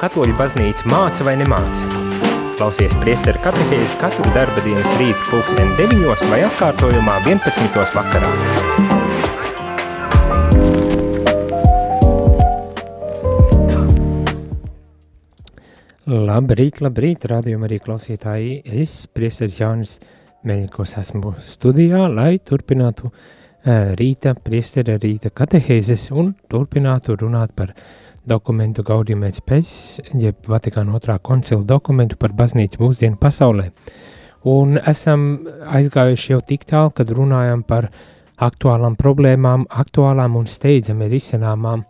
katoļu baznīca māca vai nemāca. Klausies priesteru katehēzi katru darba dienas rītu pulksteni 9 vai atkārtojumā 11. vakarā. Labrīt, labrīt, rādījumā arī klausītāji. Es, priesteris Jānis Meļņikos, esmu studijā, lai turpinātu uh, rīta, priestera rīta katehēzes un turpinātu runāt par dokumentu Gaudium et Spes, jeb Vatikāna otrā koncila dokumentu par baznīcu mūsdienu pasaulē. Un esam aizgājuši jau tik tālu, kad runājam par aktuālām problēmām, aktuālām un steidzami risināmām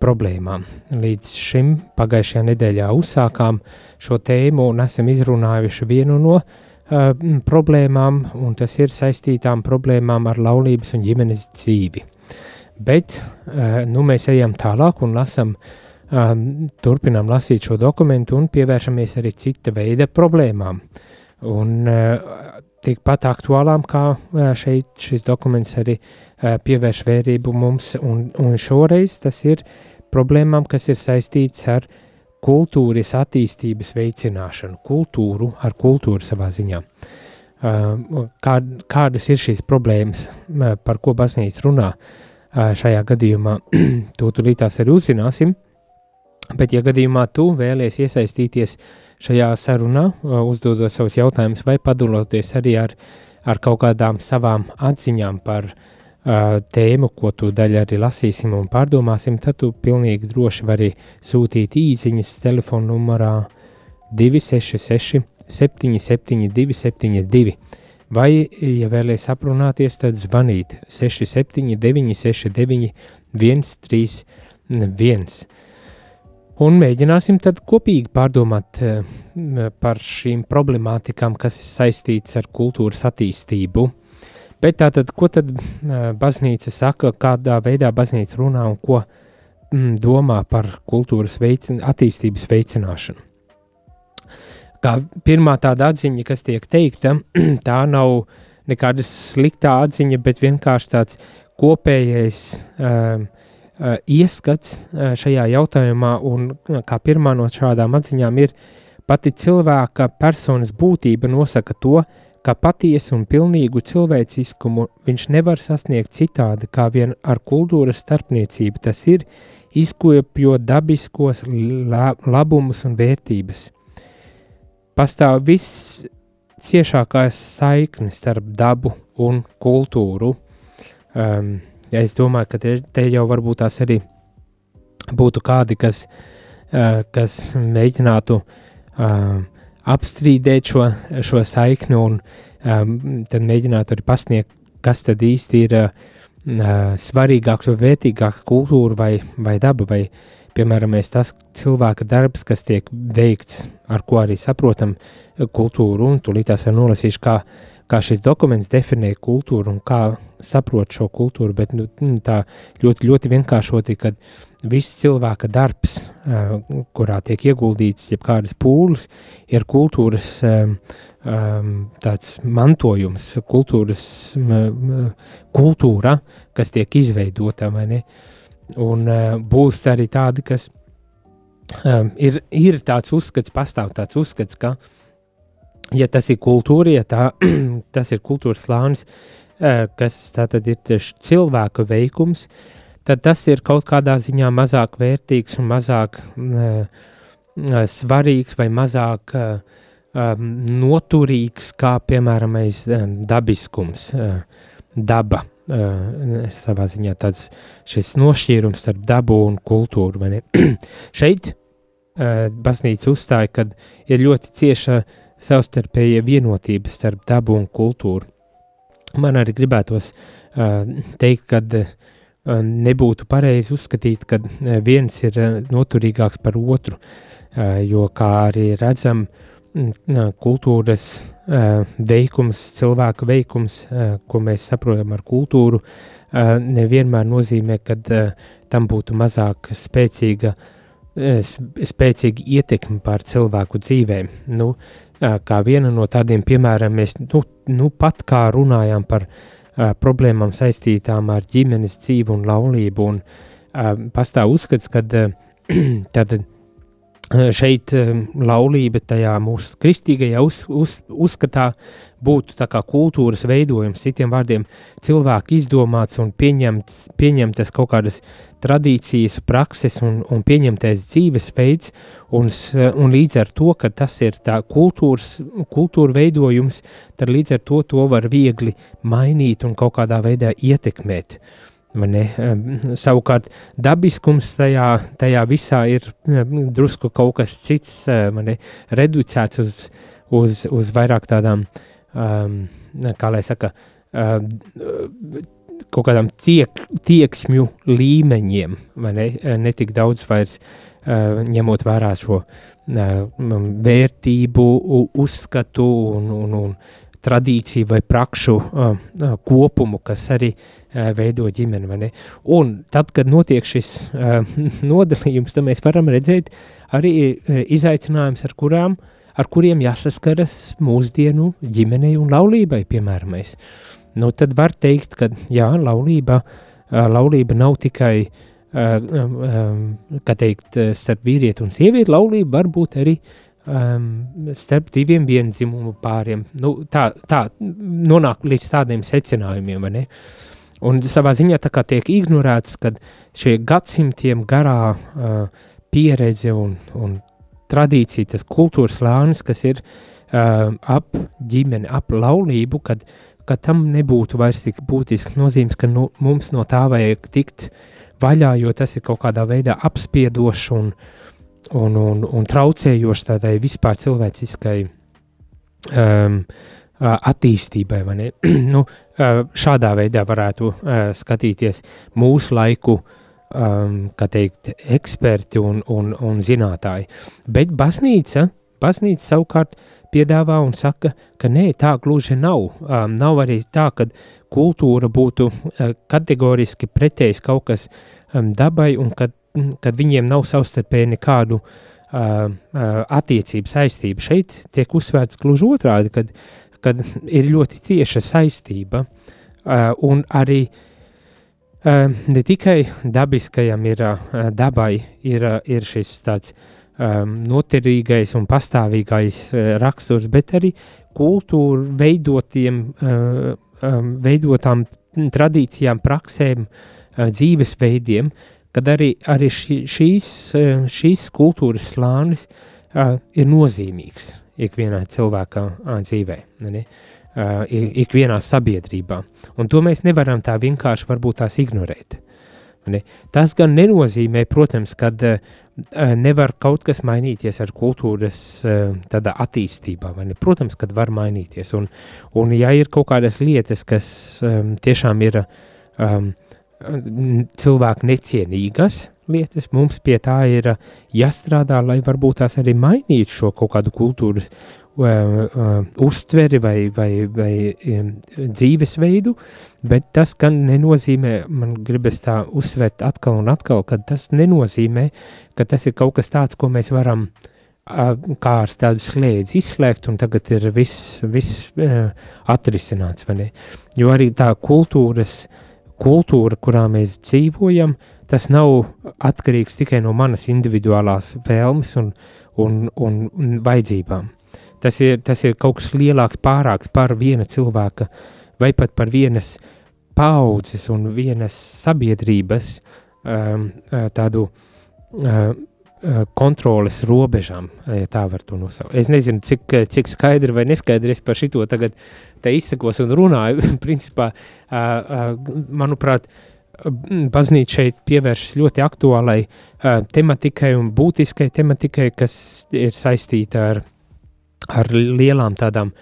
problēmām. Līdz šim pagājušajā nedēļā uzsākām šo tēmu un esam izrunājuši vienu no uh, problēmām, un tas ir saistītām problēmām ar laulības un ģimenes dzīvi. Bet uh, nu mēs ejam tālāk un lasam, um, turpinām lasīt šo dokumentu un pievēršamies arī cita veida problēmām. Un uh, tikpat aktuālām, kā uh, šeit šis dokuments arī pievērš vērību mums, un, un šoreiz tas ir problēmām, kas ir saistīts ar kultūras attīstības veicināšanu, kultūru ar kultūru savā ziņā. Uh, kā, kādas ir šīs problēmas, par ko baznīca runā? Uh, šajā gadījumā to tūlītās arī uzzināsim. Bet, ja gadījumā tu vēlies iesaistīties šajā sarunā, uzdodot savus jautājumus vai padaloties arī ar, ar kaut kādām savām atziņām par uh, tēmu, ko tu daļai arī lasīsim un pārdomāsim, tad tu pilnīgi droši vari sūtīt īsiņas telefona numurā 266 772 72 vai, ja vēlaties aprunāties, tad zvaniet 679, 69, 131. Un mēģināsim tad kopīgi pārdomāt par šīm problemātikām, kas ir saistītas ar kultūras attīstību. Bet tātad, ko tad baznīca saka, kādā veidā baznīca runā un ko domā par kultūras veicin attīstības veicināšanu? Kā pirmā tāda atziņa, kas tiek teikta, tā nav nekāda sliktā atziņa, bet vienkārši tāds kopējais uh, uh, ieskats uh, šajā jautājumā, un kā pirmā no šādām atziņām ir pati cilvēka personas būtība nosaka to, ka patiesu un pilnīgu cilvēciskumu viņš nevar sasniegt citādi kā vien ar kultūras starpniecību, tas ir izkopjot dabiskos labumus un vērtības pastāv viss ciešākās saiknes starp dabu un kultūru. Um, ja es domāju, ka te, te jau varbūt tās arī būtu kādi, kas, uh, kas mēģinātu uh, apstrīdēt šo, šo saikni un um, tad mēģinātu arī pasniegt, kas tad īsti ir uh, svarīgāks vai vērtīgāks kultūra vai, vai daba vai Piemēram, tas cilvēka darbs, kas tiek veikts, ar ko arī saprotam kultūru, un tūlīt tās ir nolasīšu, kā, kā šis dokuments definē kultūru un kā saprot šo kultūru, bet nu, tā ļoti, ļoti vienkāršoti, kad viss cilvēka darbs, kurā tiek ieguldīts jebkādas pūles, ir kultūras tāds mantojums, kultūras kultūra, kas tiek izveidota, vai ne? Un būs arī tādi, kas um, ir, ir tāds uzskats, pastāv tāds uzskats, ka, ja tas ir kultūra, ja tā, tas ir kultūras slānis, uh, kas tātad ir tieši cilvēka veikums, tad tas ir kaut kādā ziņā mazāk vērtīgs un mazāk uh, svarīgs vai mazāk uh, um, noturīgs kā, piemēram, um, dabiskums, uh, daba uh, savā ziņā tāds nošķīrums starp dabu un kultūru. Šeit baznīca uzstāja, ka ir ļoti cieša savstarpēja vienotība starp dabu un kultūru. Man arī gribētos uh, teikt, ka uh, nebūtu pareizi uzskatīt, ka viens ir noturīgāks par otru, uh, jo, kā arī redzam, uh, kultūras veikums, cilvēka veikums, ko mēs saprotam ar kultūru, nevienmēr nozīmē, ka tam būtu mazāk spēcīga, spēcīga ietekme pār cilvēku dzīvēm. Nu, kā viena no tādiem piemēriem, mēs nu, nu pat kā runājām par problēmām saistītām ar ģimenes dzīvi un laulību, un pastāv uzskats, ka tad šeit laulība tajā mūsu kristīgajā uz, uz, uzskatā būtu tā kā kultūras veidojums, citiem vārdiem cilvēku izdomāts un pieņemts, pieņemtas kaut kādas tradīcijas, prakses un, un pieņemtais dzīvesveids, un, un līdz ar to, ka tas ir tā kultūras, kultūra veidojums, tad līdz ar to to var viegli mainīt un kaut kādā veidā ietekmēt. Uh, Savukārt dabiskums tajā, tajā visā ir drusku kaut kas cits, mani, reducēts uz, uz, uz vairāk tādām, um, kā lai saka, um, kaut kādām tiek, tieksmju līmeņiem, ne, ne tik daudz vairs uh, ņemot vērā šo uh, vērtību, uzskatu un, un, un tradīciju vai prakšu uh, uh, kopumu, kas arī uh, veido ģimeni. Un tad, kad notiek šis uh, nodalījums, tad mēs varam redzēt arī uh, izaicinājumus, ar, kurām, ar kuriem jāsaskaras mūsdienu ģimenei un laulībai, piemēram. Nu, tad var teikt, ka jā, laulība, uh, laulība nav tikai uh, um, teikt, starp vīrieti un sievieti, laulība var būt arī uh, um, starp diviem vienzimumu pāriem. Nu, tā, tā nonāk līdz tādiem secinājumiem, vai ne? Un savā ziņā tā kā tiek ignorēts, ka šie gadsimtiem garā uh, pieredze un, un tradīcija, tas kultūras lānis, kas ir uh, ap ģimeni, ap laulību, kad, kad tam nebūtu vairs tik būtisks nozīmes, ka nu, mums no tā vajag tikt vaļā, jo tas ir kaut kādā veidā apspiedošs un, uh, un, un, un traucējoši tādai vispār cilvēciskai um, attīstībai. nu, šādā veidā varētu uh, skatīties mūsu laiku um, teikt, eksperti un, un, un zinātāji. Bet baznīca, baznīca savukārt piedāvā un saka, ka nē, tā gluži nav. Um, nav arī tā, ka kultūra būtu uh, kategoriski pretējs kaut kas um, dabai un ka kad viņiem nav savstarpēji nekādu uh, attiecību saistību. Šeit tiek uzsvērts gluži otrādi, kad, kad ir ļoti cieša saistība uh, un arī uh, ne tikai dabiskajam ir uh, dabai ir, uh, ir šis tāds um, noturīgais un pastāvīgais uh, raksturs, bet arī kultūra veidotiem, uh, um, veidotām tradīcijām, praksēm, uh, dzīvesveidiem, uh, kad arī, arī šī, šīs, eh, šīs kultūras slānis uh, ir nozīmīgs ikvienā cilvēka uh, dzīvē, ne? uh, ikvienā sabiedrībā. Un to mēs nevaram tā vienkārši varbūt tās ignorēt. Ne? Tas gan nenozīmē, protams, ka uh, nevar kaut kas mainīties ar kultūras uh, attīstībā. Protams, ka var mainīties. Un, un ja ir kaut kādas lietas, kas um, tiešām ir um, cilvēku necienīgas lietas, mums pie tā ir jāstrādā, lai varbūt tās arī mainītu šo kaut kādu kultūras uh, uh, uztveri vai, vai, vai dzīvesveidu, bet tas gan nenozīmē, man gribas tā uzsvērt atkal un atkal, ka tas nenozīmē, ka tas ir kaut kas tāds, ko mēs varam kā ar tādu slēdzi izslēgt, un tagad ir viss, uh, atrisināts, vai ne? Jo arī tā kultūras uh, kultūra, kurā mēs dzīvojam, tas nav atkarīgs tikai no manas individuālās vēlmes un, un, un, un vajadzībām. Tas ir, tas ir kaut kas lielāks, pārāks par viena cilvēka vai pat par vienas paudzes un vienas sabiedrības um, tādu um, kontroles robežām, ja tā var to nosaukt. Es nezinu, cik, cik skaidri vai neskaidri es par šito tagad izsakos un runāju. Principā, manuprāt, baznīca šeit pievēršas ļoti aktuālai tematikai un būtiskai tematikai, kas ir saistīta ar, ar lielām tādām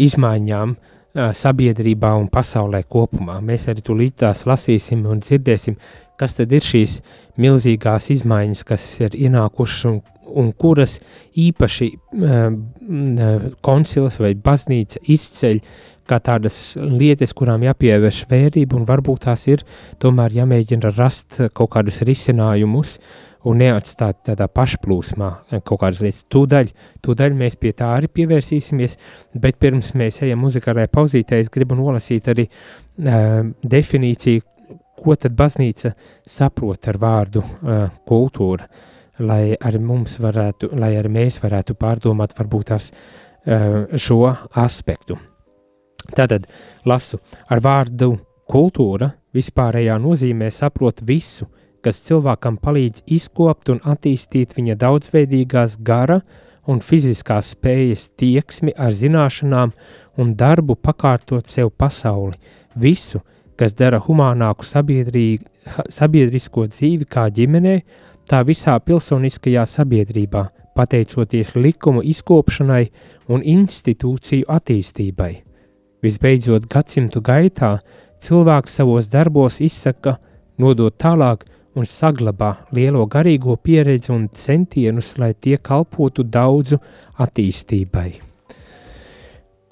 izmaiņām sabiedrībā un pasaulē kopumā. Mēs arī tūlīt tās lasīsim un dzirdēsim, kas tad ir šīs milzīgās izmaiņas, kas ir ienākušas un, un kuras īpaši uh, koncils vai baznīca izceļ kā tādas lietas, kurām jāpievērš vērība, un varbūt tās ir tomēr jāmēģina rast kaut kādus risinājumus un neatstāt tādā pašplūsmā kaut kādas lietas. Tūdaļ, tūdaļ mēs pie tā arī pievērsīsimies, bet pirms mēs ejam muzikālajā pauzītē, es gribu nolasīt arī uh, definīciju, ko tad baznīca saprot ar vārdu uh, kultūra. lai arī mums varētu, lai arī mēs varētu pārdomāt varbūt tās uh, šo aspektu. Tātad lasu ar vārdu kultūra vispārējā nozīmē saprot visu, kas cilvēkam palīdz izkopt un attīstīt viņa daudzveidīgās gara un fiziskās spējas tieksmi ar zināšanām un darbu pakārtot sev pasauli, visu, kas dara humānāku sabiedrisko dzīvi kā ģimenē, tā visā pilsoniskajā sabiedrībā, pateicoties likumu izkopšanai un institūciju attīstībai. Visbeidzot, gadsimtu gaitā cilvēks savos darbos izsaka, nodot tālāk un saglabā lielo garīgo pieredzi un centienus, lai tie kalpotu daudzu attīstībai.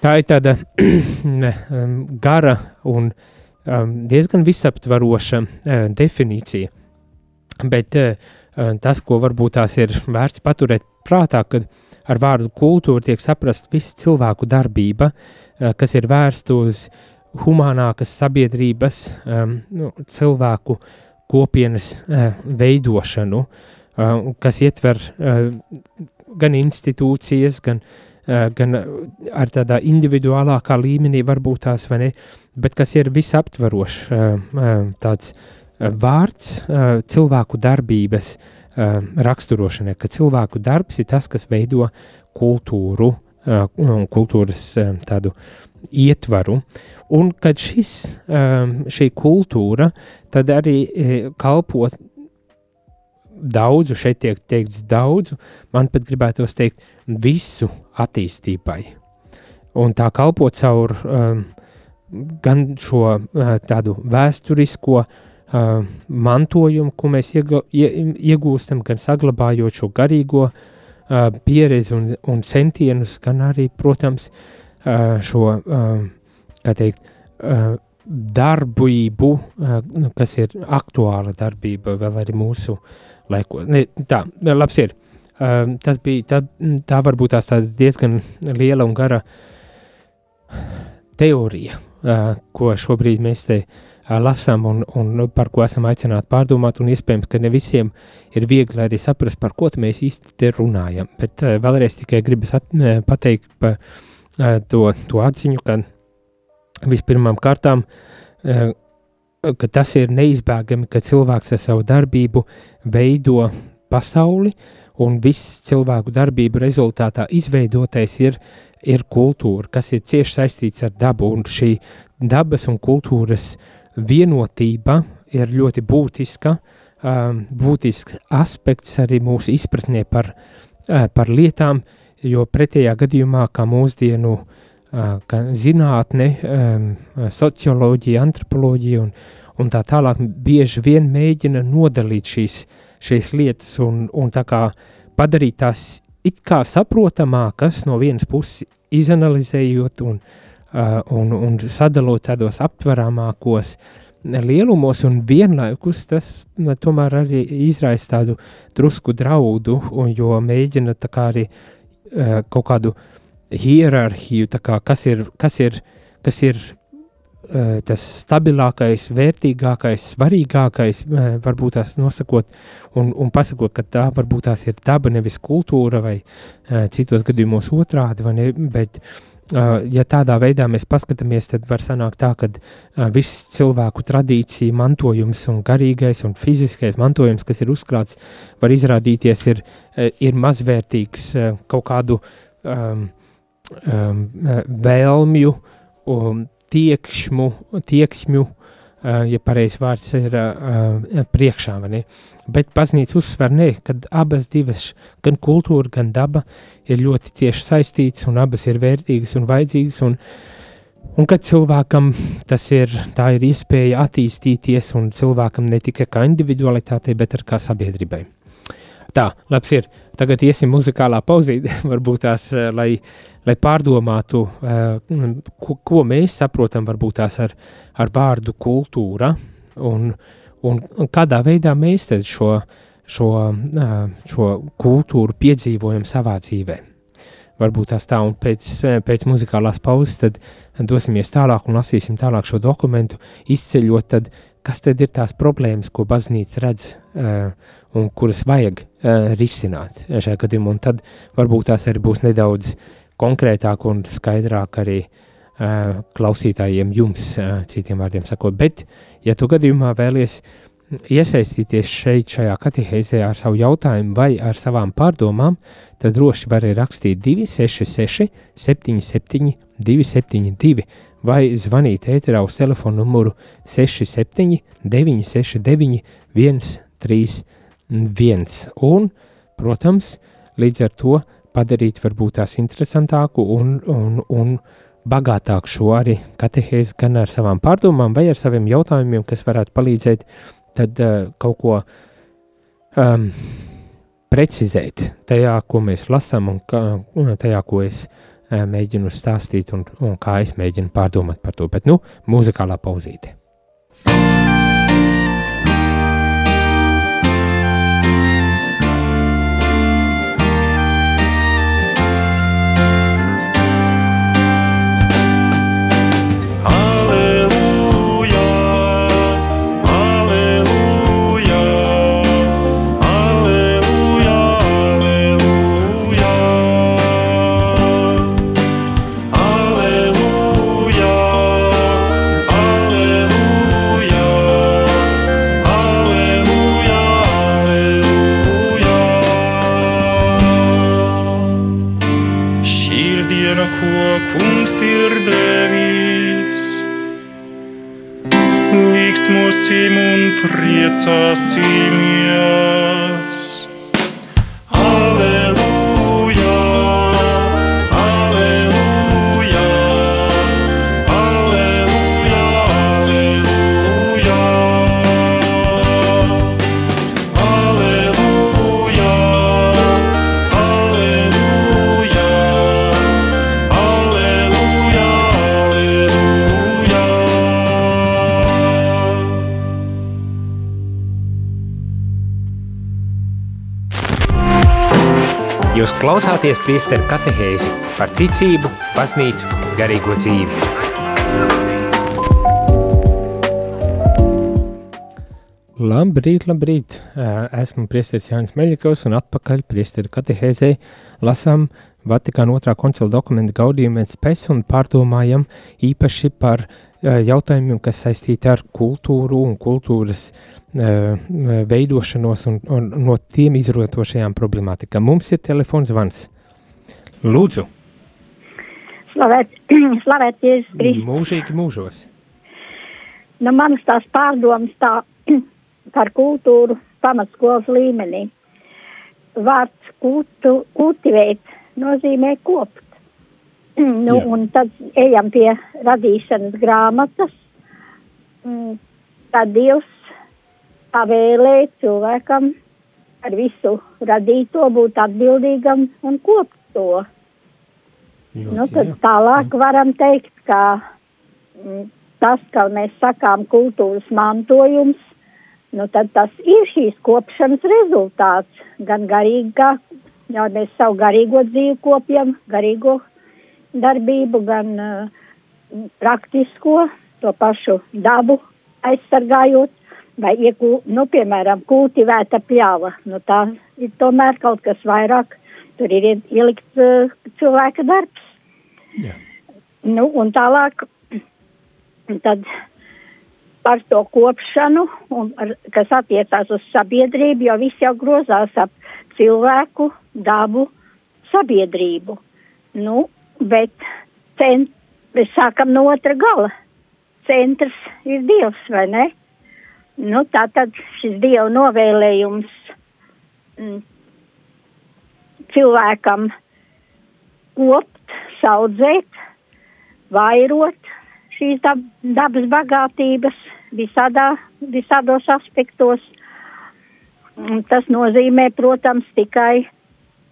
Tā ir tāda um, gara un um, diezgan visaptvaroša uh, definīcija, bet uh, tas, ko varbūt tās ir vērts paturēt prātā, kad ar vārdu kultūra tiek saprast viss cilvēku darbība, kas ir vērsta uz humānākas sabiedrības, nu, cilvēku kopienas veidošanu, kas ietver gan institūcijas, gan, gan ar tādā individuālākā līmenī varbūt tās, vai ne, bet kas ir visaptvarošs uh, tāds vārds cilvēku darbības raksturošanai, ka cilvēku darbs ir tas, kas veido kultūru, kultūras tādu ietvaru, un kad šis, šī kultūra tad arī kalpo daudzu, šeit tiek teikts daudzu, man pat gribētos teikt visu attīstībai. Un tā kalpo caur um, gan šo uh, tādu vēsturisko uh, mantojumu, ko mēs iegū, ie, iegūstam, gan saglabājot šo garīgo uh, pieredzi un, un centienus, gan arī, protams, uh, šo, kā teikt, darbību, kas ir aktuāla darbība vēl arī mūsu laikos. Ne, tā, labs ir. Tas bija, tā, tā varbūt tās diezgan liela un gara teorija, ko šobrīd mēs te lasām un, un par ko esam aicināti pārdomāt, un iespējams, ka ne visiem ir viegli arī saprast, par ko mēs īsti te runājam. Bet vēlreiz tikai gribas at, pateikt par to, to atziņu, ka vispirmām kārtām, ka tas ir neizbēgami, ka cilvēks ar savu darbību veido pasauli, un viss cilvēku darbību rezultātā izveidotais ir, ir kultūra, kas ir cieši saistīts ar dabu, un šī dabas un kultūras vienotība ir ļoti būtiska, būtisks aspekts arī mūsu izpratnē par, par lietām, uh, jo pretējā gadījumā, kā mūsdienu kā zinātne, socioloģija, antropoloģija un, un tā tālāk, bieži vien mēģina nodalīt šīs, šīs lietas un, un tā kā padarīt tās it kā saprotamākas no vienas puses izanalizējot un, un, un sadalot tādos aptveramākos lielumos un vienlaikus tas tomēr arī izraisa tādu drusku draudu, jo mēģina tā kā arī uh, uh, kaut kādu hierarhiju, kā, kas ir, kas ir, kas ir uh, tas stabilākais, vērtīgākais, svarīgākais, uh, varbūt tās nosakot un, un pasakot, ka tā varbūt tās ir daba, nevis kultūra, vai uh, citos gadījumos otrādi, vai ne, bet uh, ja tādā veidā mēs paskatāmies, tad var sanākt tā, ka viss cilvēku tradīcija, mantojums un garīgais un fiziskais mantojums, kas ir uzkrāts, var izrādīties ir, ir mazvērtīgs kaut kādu um, um, vēlmju, um, tiekšmu, tieksmju, uh, ja pareizs vārds ir uh, priekšā, vai ne? Bet baznīca uzsver, ne, kad abas divas, gan kultūra, gan daba, ir ļoti cieši saistītas, un abas ir vērtīgas un vajadzīgas, un, un kad cilvēkam tas ir, tā ir iespēja attīstīties, un cilvēkam ne tikai kā individualitātei, bet arī kā sabiedrībai. Tā, labs ir. Tagad iesim muzikālā pauzīte, varbūt tās, eh, lai, lai pārdomātu, eh, ko, ko mēs saprotam, varbūt tās ar, ar vārdu kultūra, un, un, un kādā veidā mēs šo, šo, eh, šo kultūru piedzīvojam savā dzīvē. Varbūt tās tā, un pēc, pēc muzikālās pauzes tad dosimies tālāk un lasīsim tālāk šo dokumentu, izceļot tad, kas tad ir tās problēmas, ko baznīca redz un kuras vajag uh, risināt šajā gadījumā, tad varbūt tās arī būs nedaudz konkrētāk un skaidrāk arī uh, klausītājiem jums, uh, citiem vārdiem sakot, bet, ja tu gadījumā vēlies iesaistīties šeit šajā katehēzē ar savu jautājumu vai ar savām pārdomām, tad droši vari rakstīt 266 77 272 vai zvanīt ēterā uz telefonu numuru 67 969 131 un, protams, līdz ar to padarīt varbūt tās interesantāku un, un, un bagātāku šo arī katehēzi gan ar savām pārdomām vai ar saviem jautājumiem, kas varētu palīdzēt tad uh, kaut ko um, precizēt tajā, ko mēs lasām un kā, tajā, ko es uh, mēģinu stāstīt un, un kā es mēģinu pārdomāt par to. Bet, nu, mūzikālā pauzīte. To see me. Klausāties priesteru katehēzi par ticību, baznīcu, garīgo dzīvi. Labrīt, labrīt! Esmu priesteris Jānis Meļikovs un atpakaļ priesteru katehēzē lasām Vatikāna otrā koncila dokumentu gaudījumiem spēs un pārdomājam īpaši par jautājumiem, kas saistīti ar kultūru un kultūras uh, veidošanos un, un no tiem izrotošajām problemātikām. Mums ir telefons zvans. Lūdzu. Slavēt, slavēt Jēzus Kristus. Mūžīgi mūžos. Nu, manas tās pārdomas tā par kultūru pamatskolas līmenī. Vārds kultu, kultivēt nozīmē kopt. Nu, Jā. un tad ejam pie radīšanas grāmatas. Mm, tad Dievs pavēlēt cilvēkam ar visu radīto būt atbildīgam un kopt to. Ļoti, nu, tad tālāk varam teikt, ka m, mm, tas, ka mēs sakām kultūras mantojums, nu tad tas ir šīs kopšanas rezultāts. Gan garīgā, jau mēs savu garīgo dzīvi kopjam, garīgo darbību, gan uh, praktisko, to pašu dabu aizsargājot vai iekū, nu, piemēram, kultivēta pļāva. Nu, tā ir tomēr kaut kas vairāk, tur ir ielikt uh, cilvēka darbs. Jā. Nu, un tālāk, tad par to kopšanu, un, ar, kas attiecās uz sabiedrību, jo viss jau grozās ap cilvēku, dabu, sabiedrību. Nu, bet cent, mēs sākam no otra gala. Centrs ir Dievs, vai ne? Nu, tā tad šis Dieva novēlējums mm, cilvēkam kopt, saudzēt, vairot šīs dab dabas bagātības visādā, visādos aspektos. Tas nozīmē, protams, tikai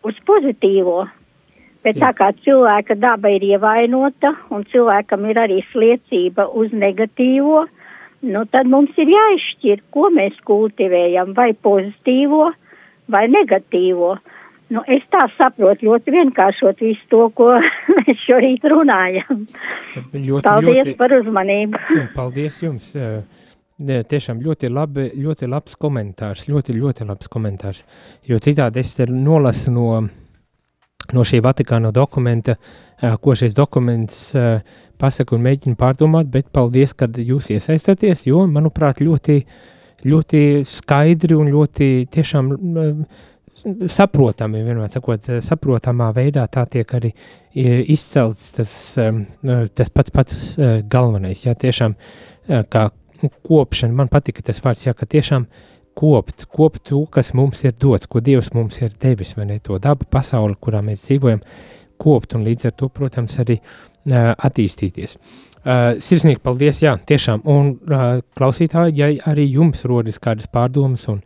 uz pozitīvo. Bet Jā. tā kā cilvēka daba ir ievainota un cilvēkam ir arī sliecība uz negatīvo, nu tad mums ir jāizšķir, ko mēs kultivējam, vai pozitīvo, vai negatīvo. Nu, es tā saprotu ļoti vienkāršot visu to, ko mēs šorīt runājam. Ļoti, paldies ļoti, par uzmanību. Paldies jums. tiešām ļoti, labi, ļoti labs komentārs, ļoti, ļoti labs komentārs, jo citādi es nolasu no, no šī Vatikāna dokumenta, ko šis dokuments pasaka un mēģina pārdomāt, bet paldies, kad jūs iesaistaties, jo, manuprāt, ļoti, ļoti skaidri un ļoti tiešām saprotami, vienmēr sakot, saprotamā veidā tā tiek arī izcelts tas, tas pats pats galvenais, jā, tiešām kā kopšana, man patika tas vārds, jā, ka tiešām kopt, kopt to, kas mums ir dots, ko Dievs mums ir devis, vai ne, to dabu pasauli, kurā mēs dzīvojam, kopt un līdz ar to, protams, arī uh, attīstīties. Uh, sirsnīgi paldies, jā, tiešām, un uh, klausītāji, ja arī jums rodas kādas pārdomas un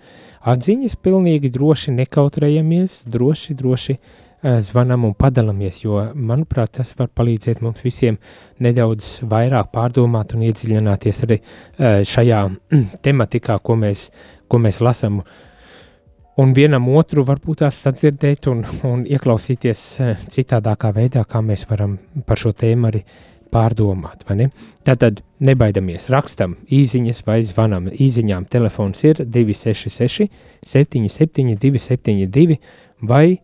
atziņas, pilnīgi droši nekautrējamies, droši, droši uh, Eh, zvanam un padalāmies, jo, manuprāt, tas var palīdzēt mums visiem nedaudz vairāk pārdomāt un iedziļināties arī eh, šajā tematikā, ko mēs, ko mēs lasām. Un vienam otru varbūt tās sadzirdēt un, un ieklausīties eh, citādākā veidā, kā mēs varam par šo tēmu arī pārdomāt. Tātad nebaidamies, rakstam īsiņas vai zvanam. Īsiņām telefons ir 266, 77, 272 vai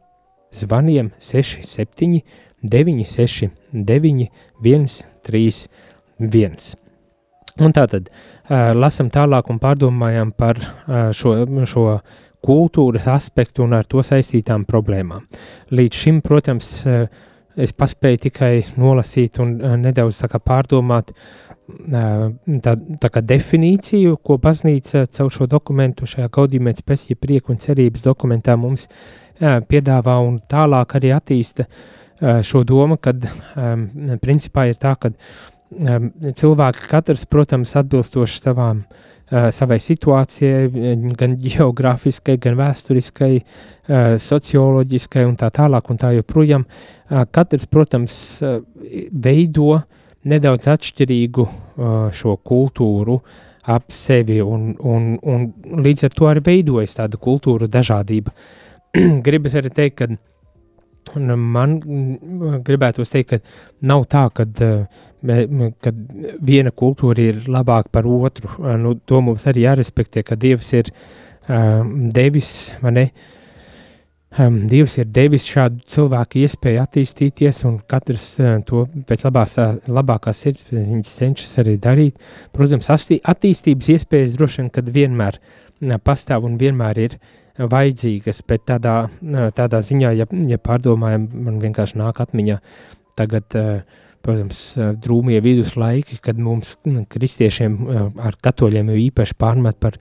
zvaniem 67 969 131. Un tā tad uh, lasam tālāk un pārdomājam par uh, šo, šo kultūras aspektu un ar to saistītām problēmām. Līdz šim, protams, uh, es paspēju tikai nolasīt un uh, nedaudz kā pārdomāt uh, tā, tā kā definīciju, ko baznīca caur šo dokumentu, šajā gaudījumēc pēc, ja prieku un cerības dokumentā mums piedāvā un tālāk arī attīsta šo domu, kad principā ir tā, ka cilvēki katrs, protams, atbilstoši savām, uh, savai situācijai, gan geogrāfiskai, gan vēsturiskai, uh, socioloģiskai un tā tālāk un tā joprojām, uh, katrs, protams, uh, veido nedaudz atšķirīgu uh, šo kultūru ap sevi un, un, un līdz ar to arī veidojas tāda kultūra dažādība. Uh, gribas arī teikt, ka man gribētos teikt, ka nav tā, ka kad viena kultūra ir labāka par otru. Nu, to mums arī jārespektē, ka Dievs ir uh, devis, ne? Um, Dievs ir devis šādu cilvēku iespēju attīstīties, un katrs uh, to pēc labās, labākās sirdsapziņas cenšas arī darīt. Protams, attīstības iespējas droši vien, kad vienmēr uh, pastāv un vienmēr ir uh, vajadzīgas, bet tādā, tādā ziņā, ja, ja pārdomājam, man vienkārši nāk atmiņā tagad, protams, drūmie viduslaiki, kad mums kristiešiem ar katoļiem jau īpaši pārmet par,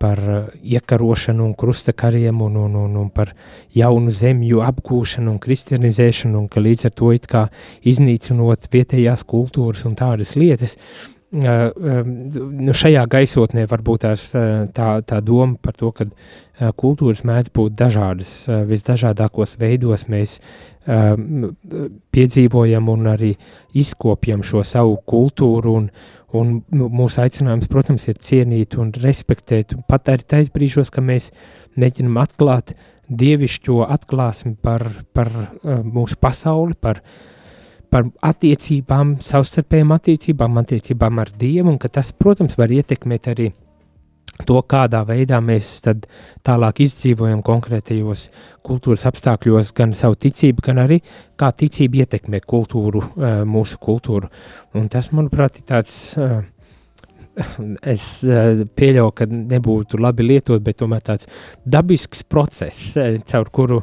par iekarošanu un krustakariem un, un, un, un par jaunu zemju apgūšanu un kristianizēšanu un ka līdz ar to it kā iznīcinot vietējās kultūras un tādas lietas, uh, nu, šajā gaisotnē varbūt tās, tā, tā doma par to, ka kultūras mēdz būt dažādas, visdažādākos veidos mēs piedzīvojam un arī izkopjam šo savu kultūru un, un mūsu aicinājums, protams, ir cienīt un respektēt, pat arī tais brīžos, ka mēs mēģinam atklāt dievišķo atklāsmi par, par mūsu pasauli, par uh, par attiecībām, savstarpējām attiecībām, attiecībām ar Dievu, un ka tas, protams, var ietekmēt arī to, kādā veidā mēs tālāk izdzīvojam konkrētajos kultūras apstākļos, gan savu ticību, gan arī kā ticība ietekmē kultūru, eh, mūsu kultūru. Un tas, manuprāt, ir tāds. Eh, es eh, pieļauju, ka nebūtu labi lietot, bet tomēr tāds dabisks process, caur kuru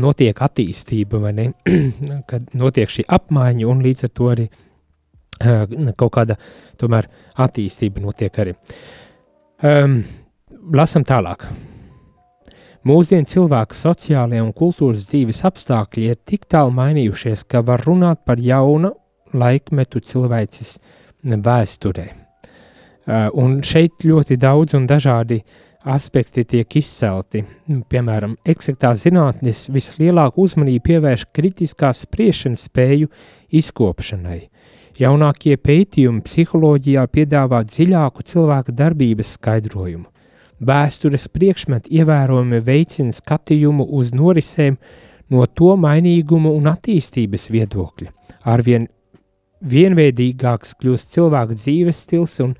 notiek attīstība, vai ne, kad notiek šī apmaiņa un līdz ar to arī uh, kaut kāda tomēr attīstība notiek arī. Um, lasam tālāk. Mūsdienu cilvēku sociālajie un kultūras dzīves apstākļi ir tik tālu mainījušies, ka var runāt par jaunu laikmetu cilvēces vēsturē. Uh, un šeit ļoti daudz un dažādi aspekti tiek izcelti. Piemēram, eksaktā zinātnes vislielāku uzmanību pievērš kritiskās spriešanas spēju izkopšanai. Jaunākie pētījumi psiholoģijā piedāvā dziļāku cilvēka darbības skaidrojumu. Vēstures priekšmeti ievērojami veicina skatījumu uz norisēm no to mainīguma un attīstības viedokļa. Arvien vienveidīgāks kļūst cilvēka dzīves stils un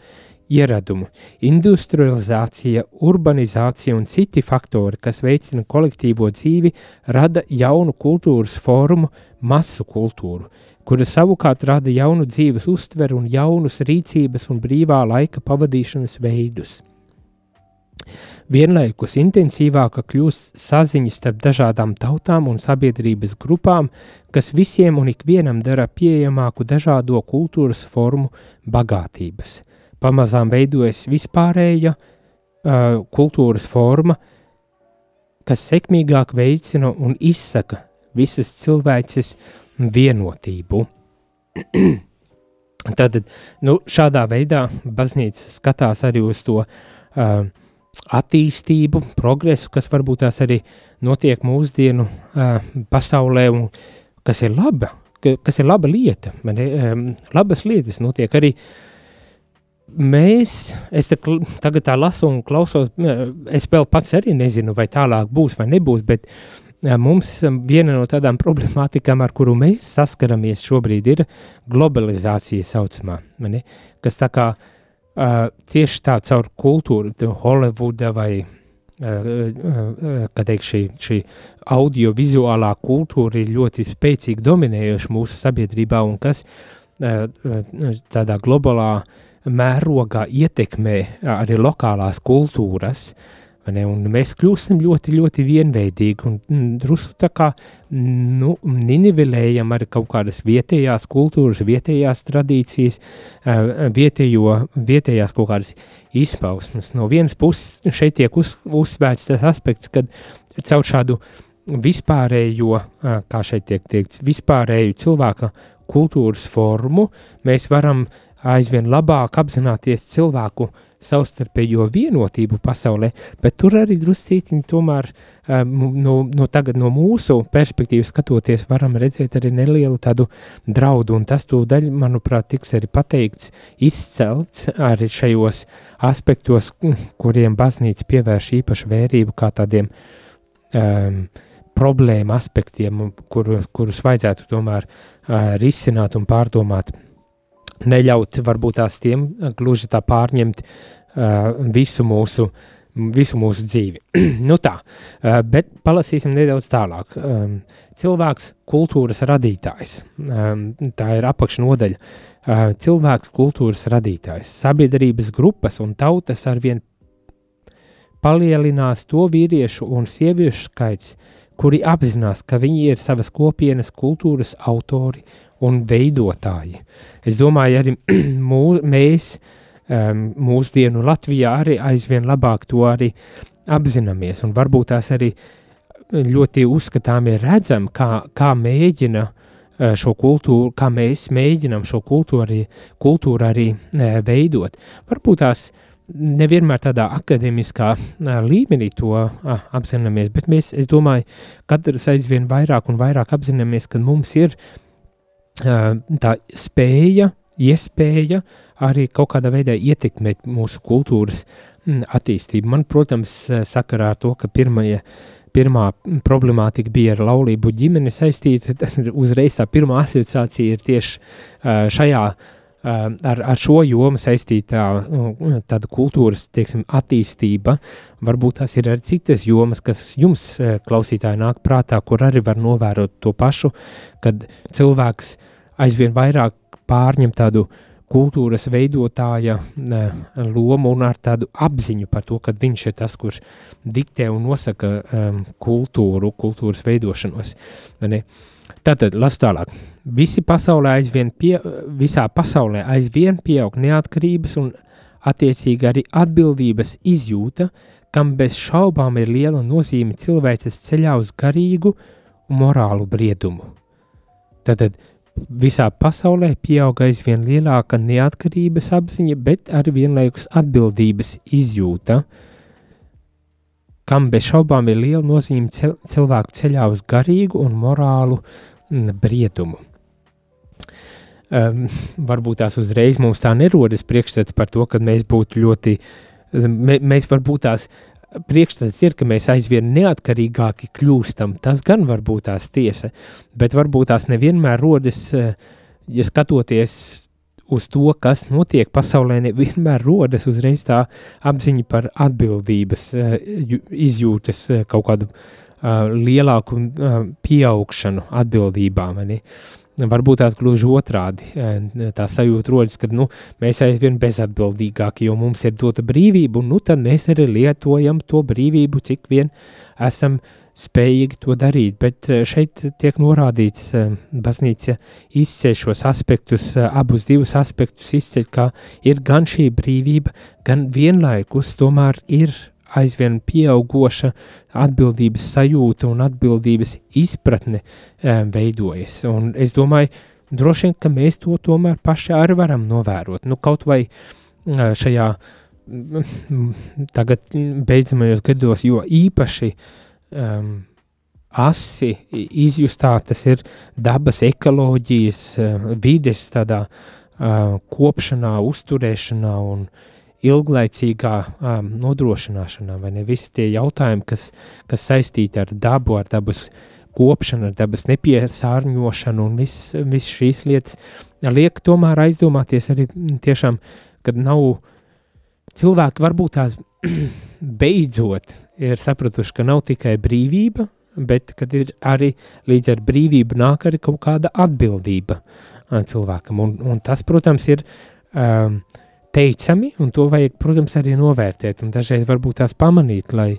ieradumu. Industrializācija, urbanizācija un citi faktori, kas veicina kolektīvo dzīvi, rada jaunu kultūras formu, masu kultūru, kura savukārt rada jaunu dzīves uztveru un jaunus rīcības un brīvā laika pavadīšanas veidus. Vienlaikus intensīvāka kļūst saziņa starp dažādām tautām un sabiedrības grupām, kas visiem un ikvienam dara pieejamāku dažādo kultūras formu bagātības. Pamazām veidojas vispārēja uh, kultūras forma, kas sekmīgāk veicina un izsaka visas cilvēces vienotību. Tad nu, šādā veidā baznīca skatās arī uz to uh, attīstību, progresu, kas varbūt tās arī notiek mūsdienu uh, pasaulē, un kas ir laba, kas ir laba lieta. Man, um, labas lietas notiek arī mēs, es te, tagad tā lasu un klausos, es vēl pats arī nezinu, vai tālāk būs vai nebūs, bet uh, mums viena no tādām problemātikām, ar kuru mēs saskaramies šobrīd, ir globalizācija saucamā, ne? kas tā kā uh, uh, tieši tā caur kultūru, Holivuda vai uh, uh, teik, šī, šī audiovizuālā kultūra ir ļoti spēcīgi dominējoša mūsu sabiedrībā un kas uh, tādā globālā mērogā ietekmē arī lokālās kultūras. Ne, un mēs kļūstam ļoti, ļoti vienveidīgi un mm, drusku tā kā nu, ninivelējam ar kaut kādas vietējās kultūras, vietējās tradīcijas, vietējo, vietējās kaut kādas izpausmes. No vienas puses šeit tiek uz, uzsvērts tas aspekts, kad caur šādu vispārējo, kā šeit tiek teikts, vispārēju cilvēka kultūras formu mēs varam aizvien labāk apzināties cilvēku savstarpējo vienotību pasaulē, bet tur arī druscītiņi tomēr um, no, no tagad no mūsu perspektīvas skatoties varam redzēt arī nelielu tādu draudu, un tas tūdaļ, manuprāt, tiks arī pateikts, izcelts arī šajos aspektos, kuriem baznīca pievērš īpašu vērību kā tādiem um, problēma aspektiem, kur, kurus vajadzētu tomēr uh, risināt un pārdomāt neļaut varbūt tās tiem gluži tā pārņemt uh, visu mūsu, visu mūsu dzīvi. nu tā, uh, bet palasīsim nedaudz tālāk. Um, cilvēks kultūras radītājs, um, tā ir apakšnodaļa. Uh, cilvēks kultūras radītājs, sabiedrības grupas un tautas arvien palielinās to vīriešu un sieviešu skaits, kuri apzinās, ka viņi ir savas kopienas kultūras autori un veidotāji. Es domāju, arī mū, mēs um, mūsdienu Latvijā arī aizvien labāk to arī apzināmies, un varbūt tās arī ļoti uzskatāmi redzam, kā, kā mēģina uh, šo kultūru, kā mēs mēģinam šo kultūru arī, kultūru arī uh, veidot. Varbūt tās nevienmēr tādā akadēmiskā uh, līmenī to uh, apzināmies, bet mēs, es domāju, katrs aizvien vairāk un vairāk apzināmies, ka mums ir tā spēja, iespēja arī kaut kādā veidā ietekmēt mūsu kultūras attīstību. Man, protams, sakarā ar to, ka pirmie, pirmā problemātika bija ar laulību ģimeni saistīta, tad uzreiz tā pirmā asociācija ir tieši šajā ar, ar šo jomu saistītā tāda kultūras, teiksim, attīstība. Varbūt tās ir arī citas jomas, kas jums, klausītāji, nāk prātā, kur arī var novērot to pašu, kad cilvēks aizvien vairāk pārņem tādu kultūras veidotāja lomu un ar tādu apziņu par to, ka viņš ir tas, kurš diktē un nosaka um, kultūru, kultūras veidošanos. Ne? Tātad, lasu tālāk. Visi pasaulē aizvien pie, visā pasaulē aizvien pieaug neatkarības un attiecīgi arī atbildības izjūta, kam bez šaubām ir liela nozīme cilvēces ceļā uz garīgu un morālu briedumu. Tātad visā pasaulē pieaug aizvien lielāka neatkarības apziņa, bet arī vienlaikus atbildības izjūta, kam bez šaubām ir liela nozīme cilvēku ceļā uz garīgu un morālu mm, briedumu. Um, varbūt tās uzreiz mums tā nerodas priekšstats par to, ka mēs būtu ļoti, mēs varbūt tās priekšstats ir, ka mēs aizvien neatkarīgāki kļūstam. Tas gan var būt tās tiesa, bet varbūt tās nevienmēr rodas, eh, ja skatoties uz to, kas notiek pasaulē, nevienmēr rodas uzreiz tā apziņa par atbildības uh, izjūtas uh, kaut kādu uh, lielāku pieaugšanu atbildībām. Varbūt tās gluži otrādi. Tā sajūta rodas, ka nu, mēs aizvien bezatbildīgāki, jo mums ir dota brīvība, un nu, tad mēs arī lietojam to brīvību, cik vien esam uh, spējīgi to darīt, bet eh, šeit tiek norādīts, eh, baznīca izceļ šos aspektus, eh, abus divus aspektus izceļ, kā ir gan šī brīvība, gan vienlaikus tomēr ir aizvien pieaugoša atbildības sajūta un atbildības izpratne veidojas. Un es domāju, droši vien, ka mēs to tomēr paši arī varam novērot. Nu, kaut vai šajā tagad beidzamajos gados, jo īpaši uh, um, asi izjustā, tas ir dabas ekoloģijas, vides tādā uh, kopšanā, uzturēšanā un ilglaicīgā um, nodrošināšanā, vai ne? Visi tie jautājumi, kas, kas saistīti ar dabu, ar dabas kopšanu, ar dabas nepiesārņošanu un viss vis šīs lietas liek tomēr aizdomāties arī tiešām, kad nav cilvēki varbūt tās beidzot ir sapratuši, ka nav tikai brīvība, bet kad ir arī līdz ar brīvību nāk arī kaut kāda atbildība cilvēkam. Un, un tas, protams, ir um, teicami, un to vajag, protams, arī novērtēt, un dažreiz varbūt tās pamanīt, lai,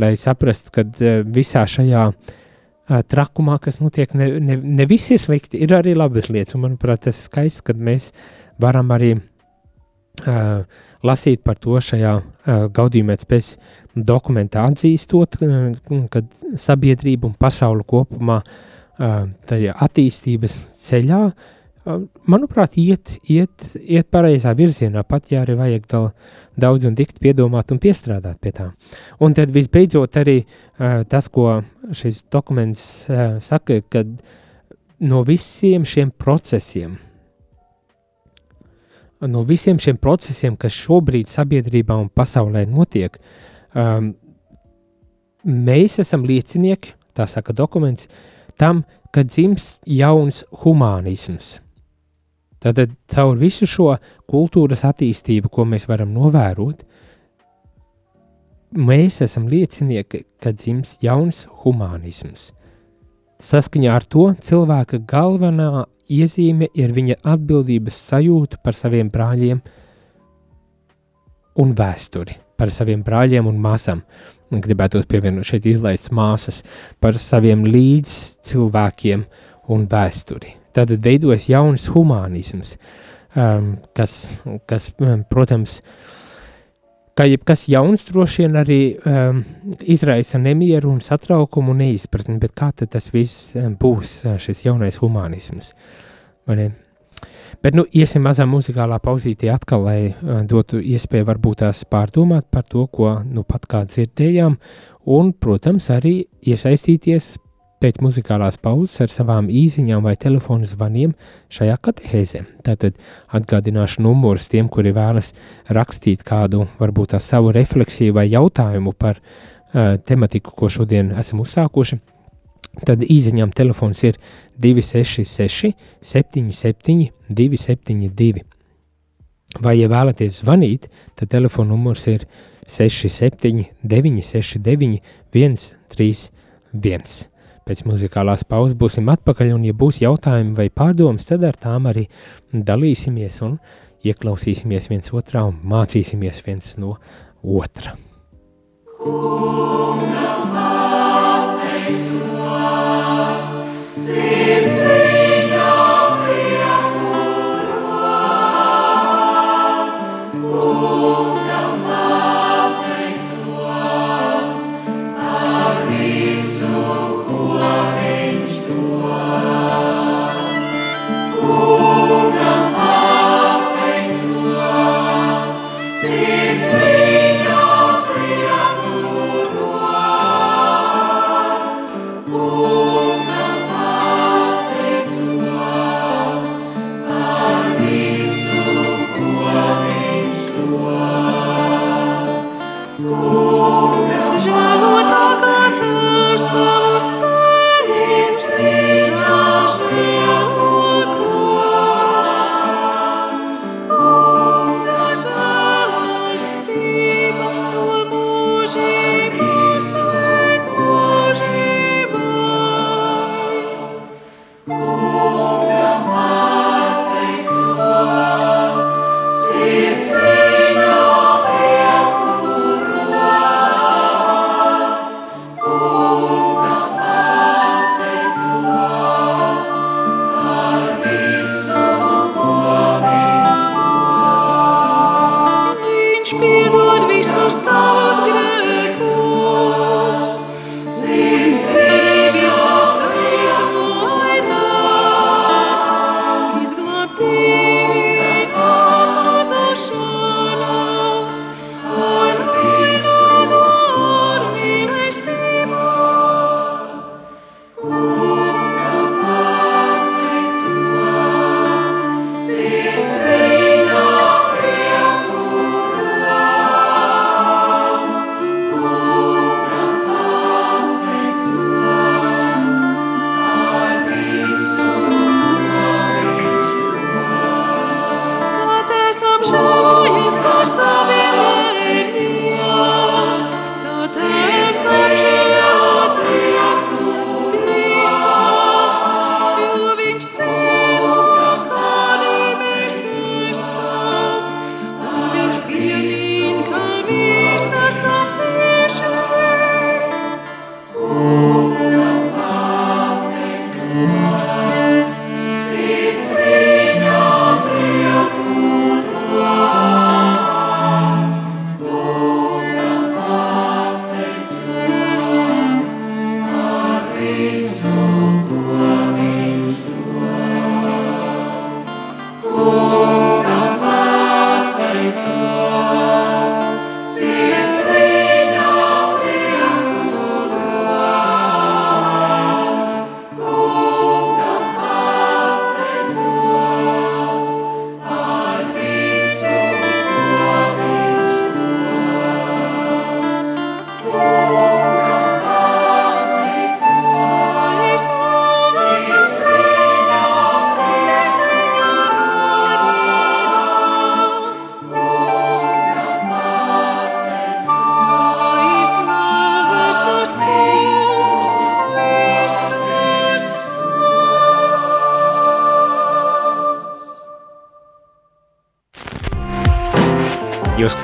lai saprastu, ka uh, visā šajā uh, trakumā, kas notiek, ne, ne, ne viss ir slikti, ir arī labas lietas, un manuprāt, tas ir skaisti, kad mēs varam arī uh, lasīt par to šajā uh, gaudījumēc pēc dokumentā atzīstot, uh, kad sabiedrība un pasauli kopumā uh, tajā attīstības ceļā, uh, manuprāt, iet, iet, iet pareizā virzienā, pat ja arī vajag vēl daudz un dikt piedomāt un piestrādāt pie tā. Un tad visbeidzot arī uh, tas, ko šis dokuments uh, saka, kad no visiem šiem procesiem, no visiem šiem procesiem, kas šobrīd sabiedrībā un pasaulē notiek, um, mēs esam liecinieki, tā saka dokuments, tam, ka dzimst jauns humanisms. Tad caur visu šo kultūras attīstību, ko mēs varam novērot, mēs esam liecinieki, ka dzimst jauns humanisms. Saskaņā ar to cilvēka galvenā iezīme ir viņa atbildības sajūta par saviem brāļiem un vēsturi, par saviem brāļiem un māsām. Gribētu pievienot šeit izlaist māsas par saviem līdzcilvēkiem un vēsturi. Tad veidojas jauns humanisms, um, kas, kas, um, protams, kā jebkas jauns, droši vien arī um, izraisa nemieru un satraukumu un neizpratni, bet kā tad tas viss um, būs, uh, šis jaunais humanisms? Bet, nu, iesim mazā muzikālā pauzītē atkal, lai uh, dotu iespēju varbūt tās pārdomāt par to, ko nu pat kā dzirdējām, un, protams, arī iesaistīties pēc muzikālās pauzes ar savām īsiņām vai telefonu zvaniem šajā katehēzē. Tātad atgādināšu numurus tiem, kuri vēlas rakstīt kādu, varbūt tā savu refleksiju vai jautājumu par uh, tematiku, ko šodien esam uzsākuši. Tad īsiņām telefons ir 266 77 272. Vai, ja vēlaties zvanīt, tad telefona numurs ir 67 969 131. Pēc muzikālās pauzes būsim atpakaļ, un, ja būs jautājumi vai pārdomas, tad ar tām arī dalīsimies un ieklausīsimies viens otrā un mācīsimies viens no otra. Kungam pateicos, sirds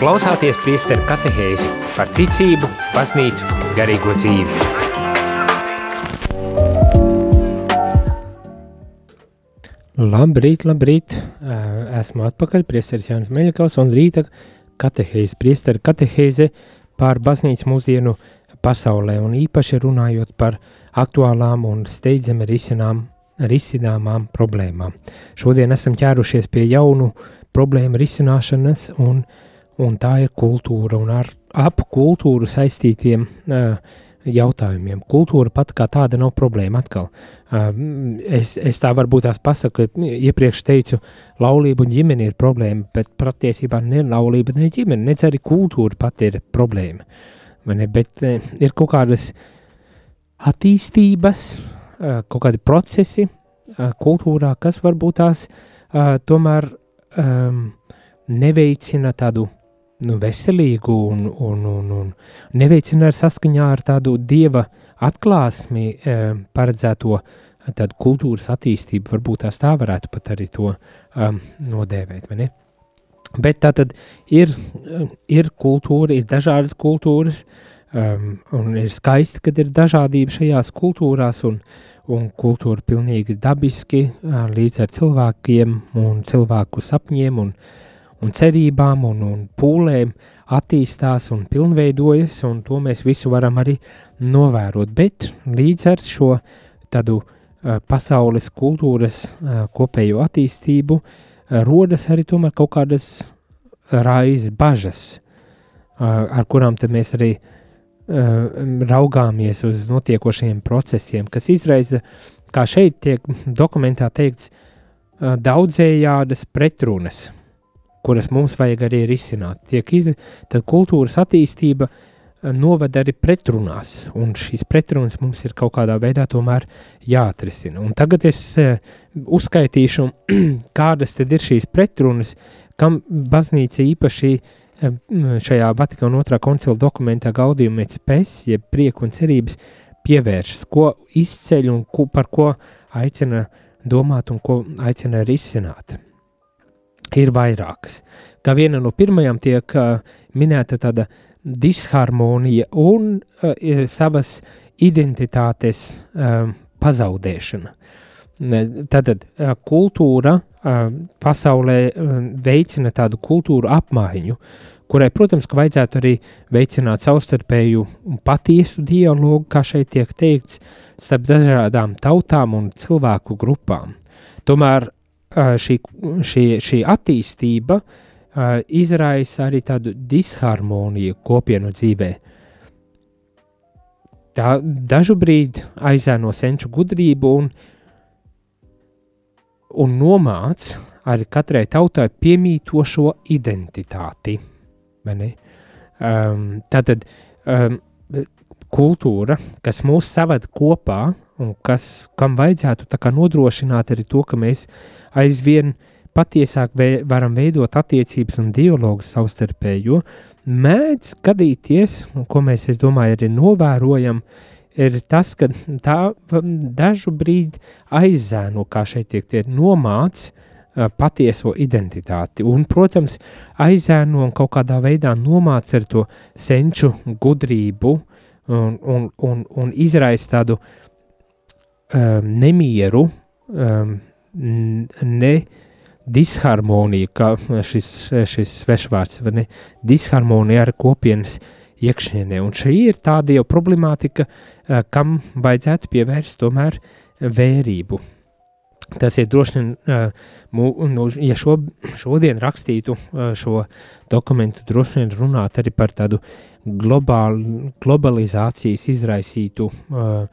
klausāties priesteru katehēzi par ticību, baznīcu, garīgo dzīvi. Labrīt, labrīt! Esmu atpakaļ, priesteris Jānis Meļakaus un rīta katehēzi, priesteru katehēzi par baznīcu mūsdienu pasaulē un īpaši runājot par aktuālām un steidzami risinām, risināmām problēmām. Šodien esam ķērušies pie jaunu problēmu risināšanas un uh, un tā ir kultūra un ar ap kultūru saistītiem uh, jautājumiem. Kultūra pat kā tāda nav problēma atkal. Uh, es, es tā varbūt tās pasaku, ka iepriekš teicu, laulība un ģimene ir problēma, bet patiesībā ne laulība, ne ģimene, ne arī kultūra pat ir problēma. Ne, bet uh, ir kaut kādas attīstības, uh, kaut kādi procesi uh, kultūrā, kas varbūt tās uh, tomēr um, neveicina tādu nu, veselīgu un, un, un, un neveicina ar saskaņā ar tādu dieva atklāsmi e, paredzēto tādu kultūras attīstību, varbūt tās tā varētu pat arī to um, nodēvēt, vai ne? Bet tā tad ir, ir kultūra, ir dažādas kultūras, um, un ir skaisti, kad ir dažādība šajās kultūrās, un, un kultūra pilnīgi dabiski līdz ar cilvēkiem un cilvēku sapņiem un uh, un cerībām un, un pūlēm attīstās un pilnveidojas, un to mēs visu varam arī novērot. Bet līdz ar šo tādu uh, pasaules kultūras uh, kopējo attīstību uh, rodas arī tomēr kaut kādas raizes, bažas, ar kurām mēs arī raugāmies uz notiekošiem procesiem, kas izraisa, kā šeit tiek dokumentā teikts, daudzējādas pretrunas kuras mums vajag arī risināt. Tiek iz, tad kultūras attīstība eh, noved arī pretrunās, un šīs pretrunas mums ir kaut kādā veidā tomēr jāatrisina. Un tagad es uh, uzskaitīšu, kādas tad ir šīs pretrunas, kam baznīca īpaši uh, šajā Vatikāna otrā koncila dokumentā gaudījuma spēs, jeb prieku un cerības pievēršas, ko izceļ un ko, par ko aicina domāt un ko aicina risināt ir vairākas. Kā viena no pirmajām tiek uh, minēta tāda disharmonija un uh, savas identitātes uh, pazaudēšana. Tātad kultūra pasaulē veicina tādu kultūru apmaiņu, kurai, protams, ka vajadzētu arī veicināt savstarpēju un patiesu dialogu, kā šeit tiek teikts, starp dažādām tautām un cilvēku grupām. Tomēr šī, šī, šī attīstība izraisa arī tādu disharmoniju kopienu dzīvē. Tā dažu brīdi aizēno senču gudrību un, un nomāc arī katrai tautai piemītošo identitāti. Um, tātad um, kultūra, kas mūs saved kopā un kas, kam vajadzētu nodrošināt arī to, ka mēs aizvien patiesāk vē, varam veidot attiecības un dialogu savstarpēji, jo mēdz gadīties, un ko mēs, es domāju, arī novērojam, ir tas, ka tā dažu brīdi aizzēno, kā šeit tiek tie nomāc, patieso identitāti. Un, protams, aizēno un kaut kādā veidā nomāc ar to senču gudrību un, un, un, un izraisa tādu um, nemieru um, ne disharmonija, kā šis, šis svešvārds, vai ne, disharmonija ar kopienas iekšienē. Un šī ir tāda jau problemātika, eh, kam vajadzētu pievērst tomēr vērību. Tas ir droši vien, eh, nu, ja šo, šodien rakstītu eh, šo dokumentu, droši vien runāt arī par tādu globāl, globalizācijas izraisītu uh,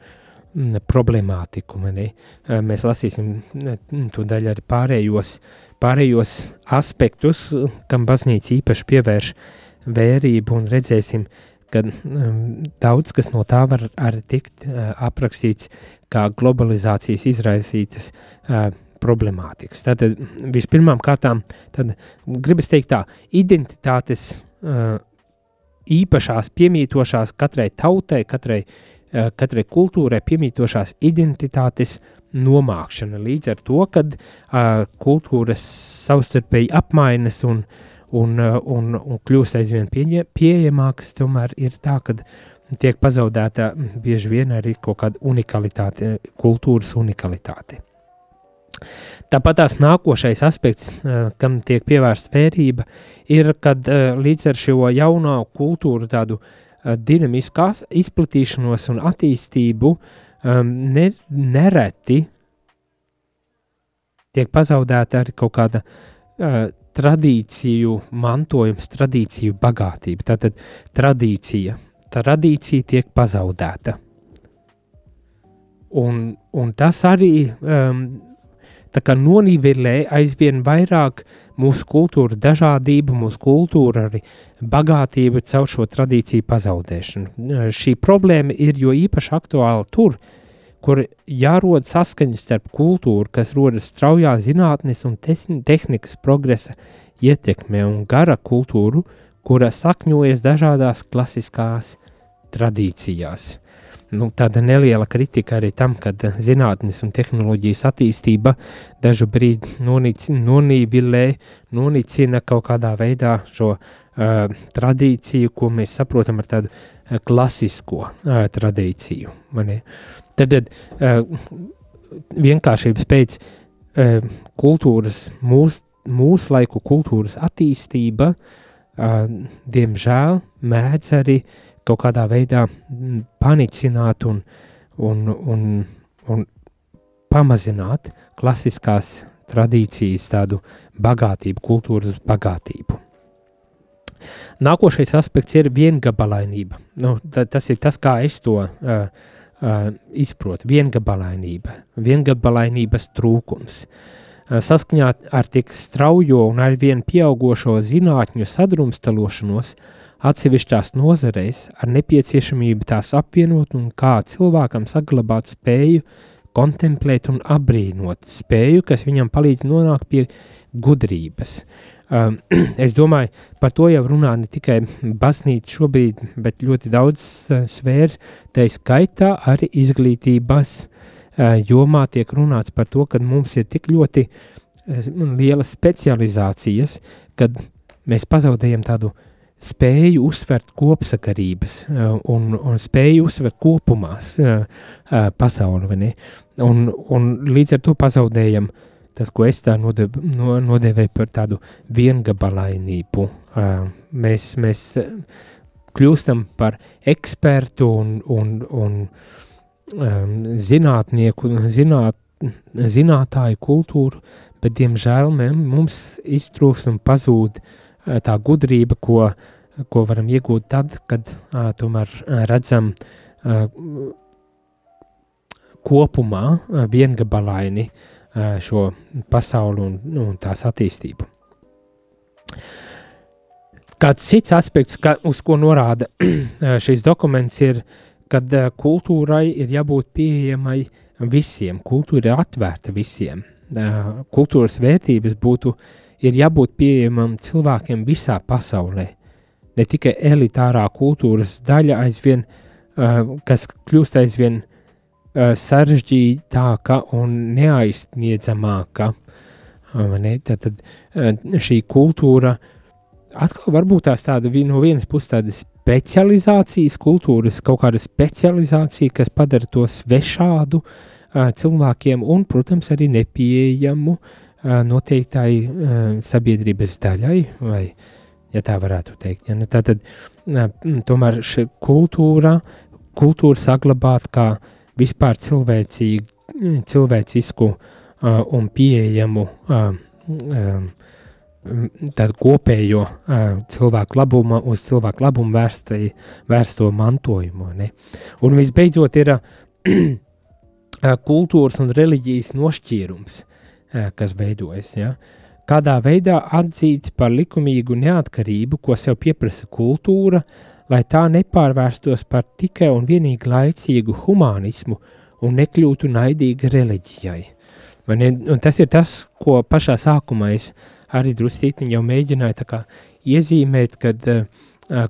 problemātiku. Mani. Mēs lasīsim to daļu arī pārējos, pārējos aspektus, kam baznīca īpaši pievērš vērību un redzēsim, ka daudz kas no tā var arī tikt aprakstīts kā globalizācijas izraisītas problemātikas. Tātad vispirmām kārtām, tad gribas teikt tā, identitātes īpašās, piemītošās katrai tautai, katrai, uh, katrai kultūrai piemītošās identitātes nomākšana līdz ar to, kad uh, kultūras savstarpēji apmainas un, un, uh, un, un kļūst aizvien pieņa, pieejamākas, tomēr ir tā, ka tiek pazaudēta bieži vien arī kaut kāda unikalitāte, kultūras unikalitāte. Tāpat tās nākošais aspekts, eh, kam tiek pievērsta vērība, ir, kad eh, līdz ar šo jauno kultūru tādu eh, dinamisku izplatīšanos un attīstību ehm, ne, nereti tiek pazaudēta arī kaut kāda tradīciju mantojums, tradīciju bagātība. Tātad tradīcija, tradīcija tiek pazaudēta. Un, un tas arī um, kā nonivelē aizvien vairāk mūsu kultūra dažādību, mūsu kultūra arī bagātību caur šo tradīciju pazaudēšanu. Šī problēma ir jo īpaši aktuāla tur, kur jārod saskaņas starp kultūru, kas rodas straujā zinātnes un tehnikas progresa ietekmē un gara kultūru, kura sakņojas dažādās klasiskās tradīcijās nu, tāda neliela kritika arī tam, ka zinātnes un tehnoloģijas attīstība dažu brīdi nonīvilē, nonicina kaut kādā veidā šo uh, tradīciju, ko mēs saprotam ar tādu uh, klasisko uh, tradīciju. Mani. Tad, uh, vienkāršības pēc uh, kultūras, mūsu mūs laiku kultūras attīstība, uh, diemžēl, mēdz arī uh, kaut kādā veidā mm, panicināt un, un, un, un pamazināt klasiskās tradīcijas tādu bagātību, kultūras bagātību. Nākošais aspekts ir viengabalainība. Nu, tas ir tas, kā es to uh, uh, izprotu. Viengabalainība, viengabalainības trūkums. Uh, saskaņā ar tik straujo un arvien pieaugušo zinātņu sadrumstalošanos, uh, atsevišķās nozareis ar nepieciešamību tās apvienot un kā cilvēkam saglabāt spēju kontemplēt un abrīnot spēju, kas viņam palīdz nonākt pie gudrības. Um, es domāju, par to jau runā ne tikai baznīca šobrīd, bet ļoti daudz uh, sfēras, tā skaitā arī izglītības uh, jomā tiek runāts par to, ka mums ir tik ļoti uh, lielas specializācijas, kad mēs pazaudējam tādu uh, spēju uzsvert kopsakarības eh, un, un spēju uzsvert kopumās eh, eh, pasauli. Un, un līdz ar to pazaudējam tas, ko es tā node, no, nodevēju par tādu viengabalainību. Mēs, mēs kļūstam par ekspertu un, un, un um, zinātnieku, zināt, zinātāju kultūru, bet, diemžēl, mums iztrūks un pazūd uh, tā gudrība, ko, ko varam iegūt tad, kad uh, tomēr redzam uh, kopumā uh, viengabalaini uh, šo pasauli un, un tās attīstību. Kāds cits aspekts, ka, uz ko norāda šīs dokuments, ir, kad uh, kultūrai ir jābūt pieejamai visiem, kultūra ir atvērta visiem. Uh, kultūras vērtības būtu uh, ir jābūt pieejamam cilvēkiem visā pasaulē. Ne tikai elitārā kultūras daļa aizvien, uh, kas kļūst aizvien uh, sarežģītāka un neaizsniedzamāka. Ne? Tad, tad uh, šī kultūra atkal varbūt tās tāda no vienas puses tāda specializācijas kultūras, kaut kāda specializācija, kas padara to svešādu cilvēkiem un, protams, arī nepieejamu uh, noteiktai sabiedrības daļai, vai ja tā varētu teikt. Ja? Nu, Tātad tomēr šī kultūra, kultūra saglabāt kā vispār cilvēcīgu, cilvēcisku un pieejamu tādu kopējo cilvēku labumu, uz cilvēku labumu vērstai, vērsto mantojumu. Ne? Un visbeidzot ir kultūras un reliģijas nošķīrums. Eh, kas veidojas. Ja? Kādā veidā atzīt par likumīgu neatkarību, ko sev pieprasa kultūra, lai tā nepārvērstos par tikai un vienīgi laicīgu humanismu un nekļūtu naidīga reliģijai. Un tas ir tas, ko pašā sākumā es arī druscītiņi jau mēģināju kā, iezīmēt, kad uh,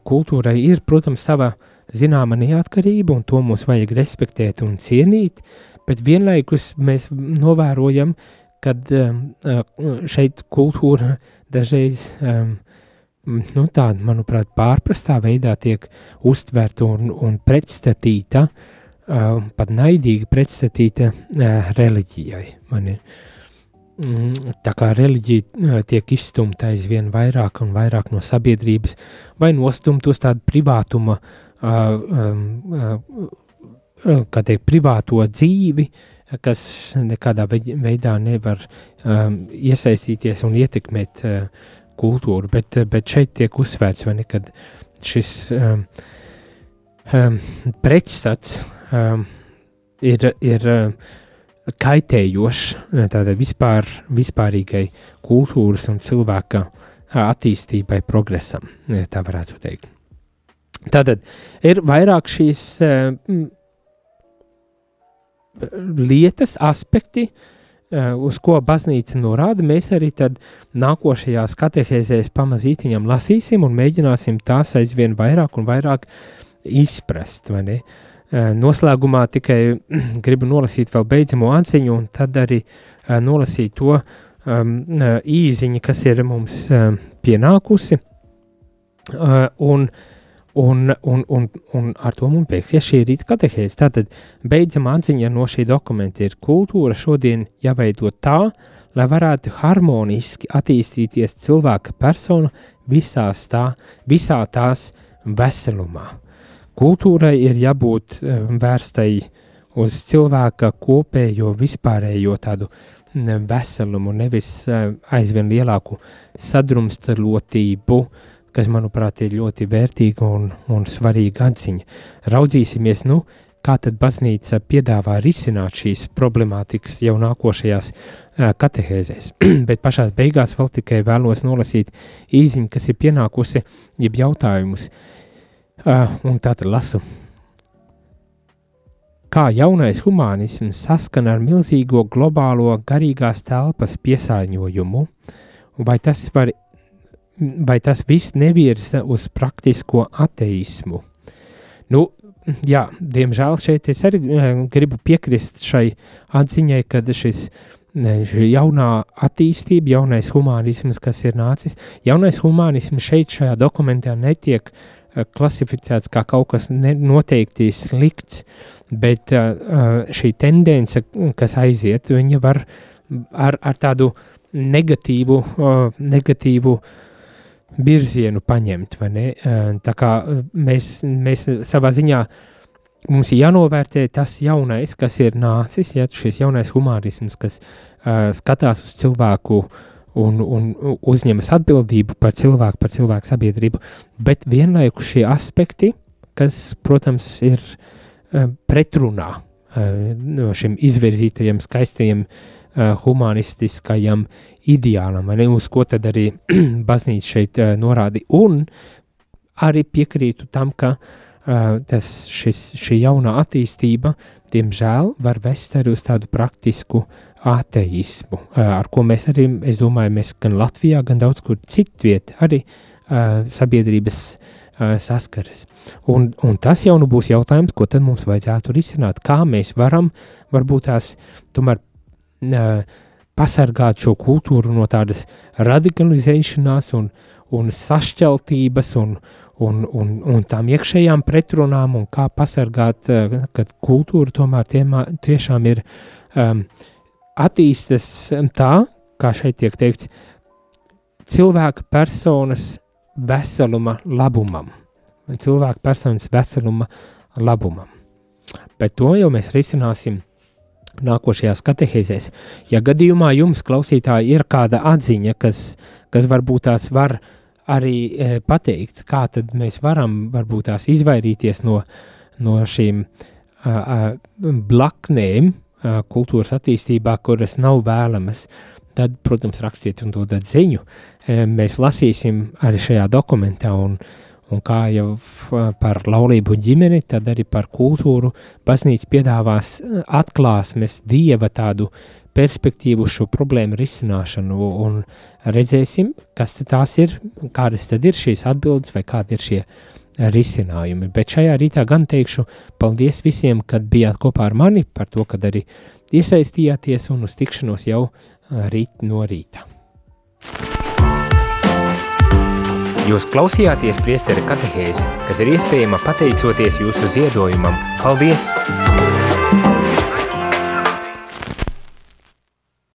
kultūrai ir, protams, sava zināma neatkarība, un to mums vajag respektēt un cienīt, bet vienlaikus mēs novērojam, kad šeit kultūra dažreiz nu, tāda, manuprāt, pārprastā veidā tiek uztverta un, un pretstatīta, uh, pat naidīgi pretstatīta uh, reliģijai. Mani. Mm, tā kā reliģija tiek izstumta aizvien vairāk un vairāk no sabiedrības, vai nostumta uz tādu privātuma, kā teikt, privāto dzīvi, kas nekādā veidā nevar iesaistīties un ietekmēt kultūru, bet, bet šeit tiek uzsvērts, vai ne, kad šis um, um, pretstats um, ir, ir uh, kaitējošs eh, tādai vispār, vispārīgai kultūras un cilvēka attīstībai, progresam, tā varētu teikt. Tātad ir vairāk šīs uh, lietas, aspekti, uh, uz ko baznīca norāda. Mēs arī tad nākošajās katehēzēs pamazītiņam lasīsim un mēģināsim tās aizvien vairāk un vairāk izprast, vai ne? Uh, Eh, noslēgumā tikai gribu nolasīt vēl beidzamo atziņu, un tad arī eh, nolasīt to um, īziņu, kas ir mums um, pienākusi. Uh, un, un, un, un, un ar to mums beigsies šī rīta katehēze. Tātad beidzamā atziņa no šī dokumenta ir kultūra šodien jāveido tā, lai varētu harmoniski attīstīties cilvēka persona visās tā, visā tās veselumā. Kultūrai ir jābūt eh, vērstai uz cilvēka kopējo, vispārējo tādu veselumu, nevis eh, aizvien lielāku sadrumstalotību, kas, manuprāt, ir ļoti vērtīga un, un svarīga atziņa. Raudzīsimies, nu, kā tad baznīca piedāvā risināt šīs problemātikas jau nākošajās katehēzēs. Bet pašā beigās vēl tikai vēlos nolasīt īziņu, kas ir pienākusi, jeb jautājumus. Un tā tad lasu. Kā jaunais humanisms saskana ar milzīgo globālo garīgās telpas piesārņojumu, vai tas, var, vai tas viss nevirza uz praktisko ateismu? Nu, jā, diemžēl šeit es arī gribu piekrist šai atziņai, ka šis šī jaunā attīstība, jaunais humanisms, kas ir nācis, jaunais humanisms šeit šajā dokumentā netiek uh, Eh, klasificēts kā kaut kas noteikti slikts, bet uh, šī tendence, kas aiziet, viņa var ar, ar tādu negatīvu, uh, negatīvu virzienu paņemt, tā kā mēs, mēs savā ziņā mums ir jānovērtē tas jaunais, kas ir nācis, ja šis jaunais humanisms, kas uh, skatās uz cilvēku un, un uzņemas atbildību par cilvēku, par cilvēku sabiedrību, bet vienlaikus šie aspekti, kas, protams, ir uh, pretrunā uh, šim izvirzītajam, skaistajam, uh, humanistiskajam ideālam, ne, uz ko tad arī baznīca šeit uh, norāda. Un arī piekrītu tam, ka uh, tas, šis, šī jaunā attīstība, diemžēl, var vest arī uz tādu praktisku ateismu, ar ko mēs arī, es domāju, mēs gan Latvijā, gan daudz kur citviet arī sabiedrības saskaras. Un, un tas jau nu būs jautājums, ko tad mums vajadzētu risināt, kā mēs varam varbūt tās tomēr pasargāt šo kultūru no tādas radikalizēšanās un, un sašķeltības un, un, un, un tām iekšējām pretrunām un kā pasargāt, kad kultūra tomēr tiemā, tiešām ir um, attīstas tā, kā šeit tiek teikts, cilvēka personas veseluma labumam, cilvēka personas veseluma labumam. Bet to jau mēs risināsim nākošajās katehēzēs. Ja gadījumā jums, klausītāji, ir kāda atziņa, kas, kas varbūt tās var arī e, pateikt, kā tad mēs varam varbūt tās izvairīties no, no šīm a, a, blaknēm, kultūras attīstībā, kuras nav vēlamas, tad, protams, rakstiet un dodat ziņu. Mēs lasīsim arī šajā dokumentā un, Un kā jau par laulību ģimeni, tad arī par kultūru baznīca piedāvās atklāsmes dieva tādu perspektīvu šo problēmu risināšanu un redzēsim, kas tās ir, kādas tad ir šīs atbildes vai kādi ir šie risinājumi. Bet šajā rītā gan teikšu paldies visiem, kad bijāt kopā ar mani par to, kad arī iesaistījāties un uz tikšanos jau rīt no rīta. Jūs klausījāties priesteri katehēzi, kas ir iespējama pateicoties jūsu ziedojumam. Paldies!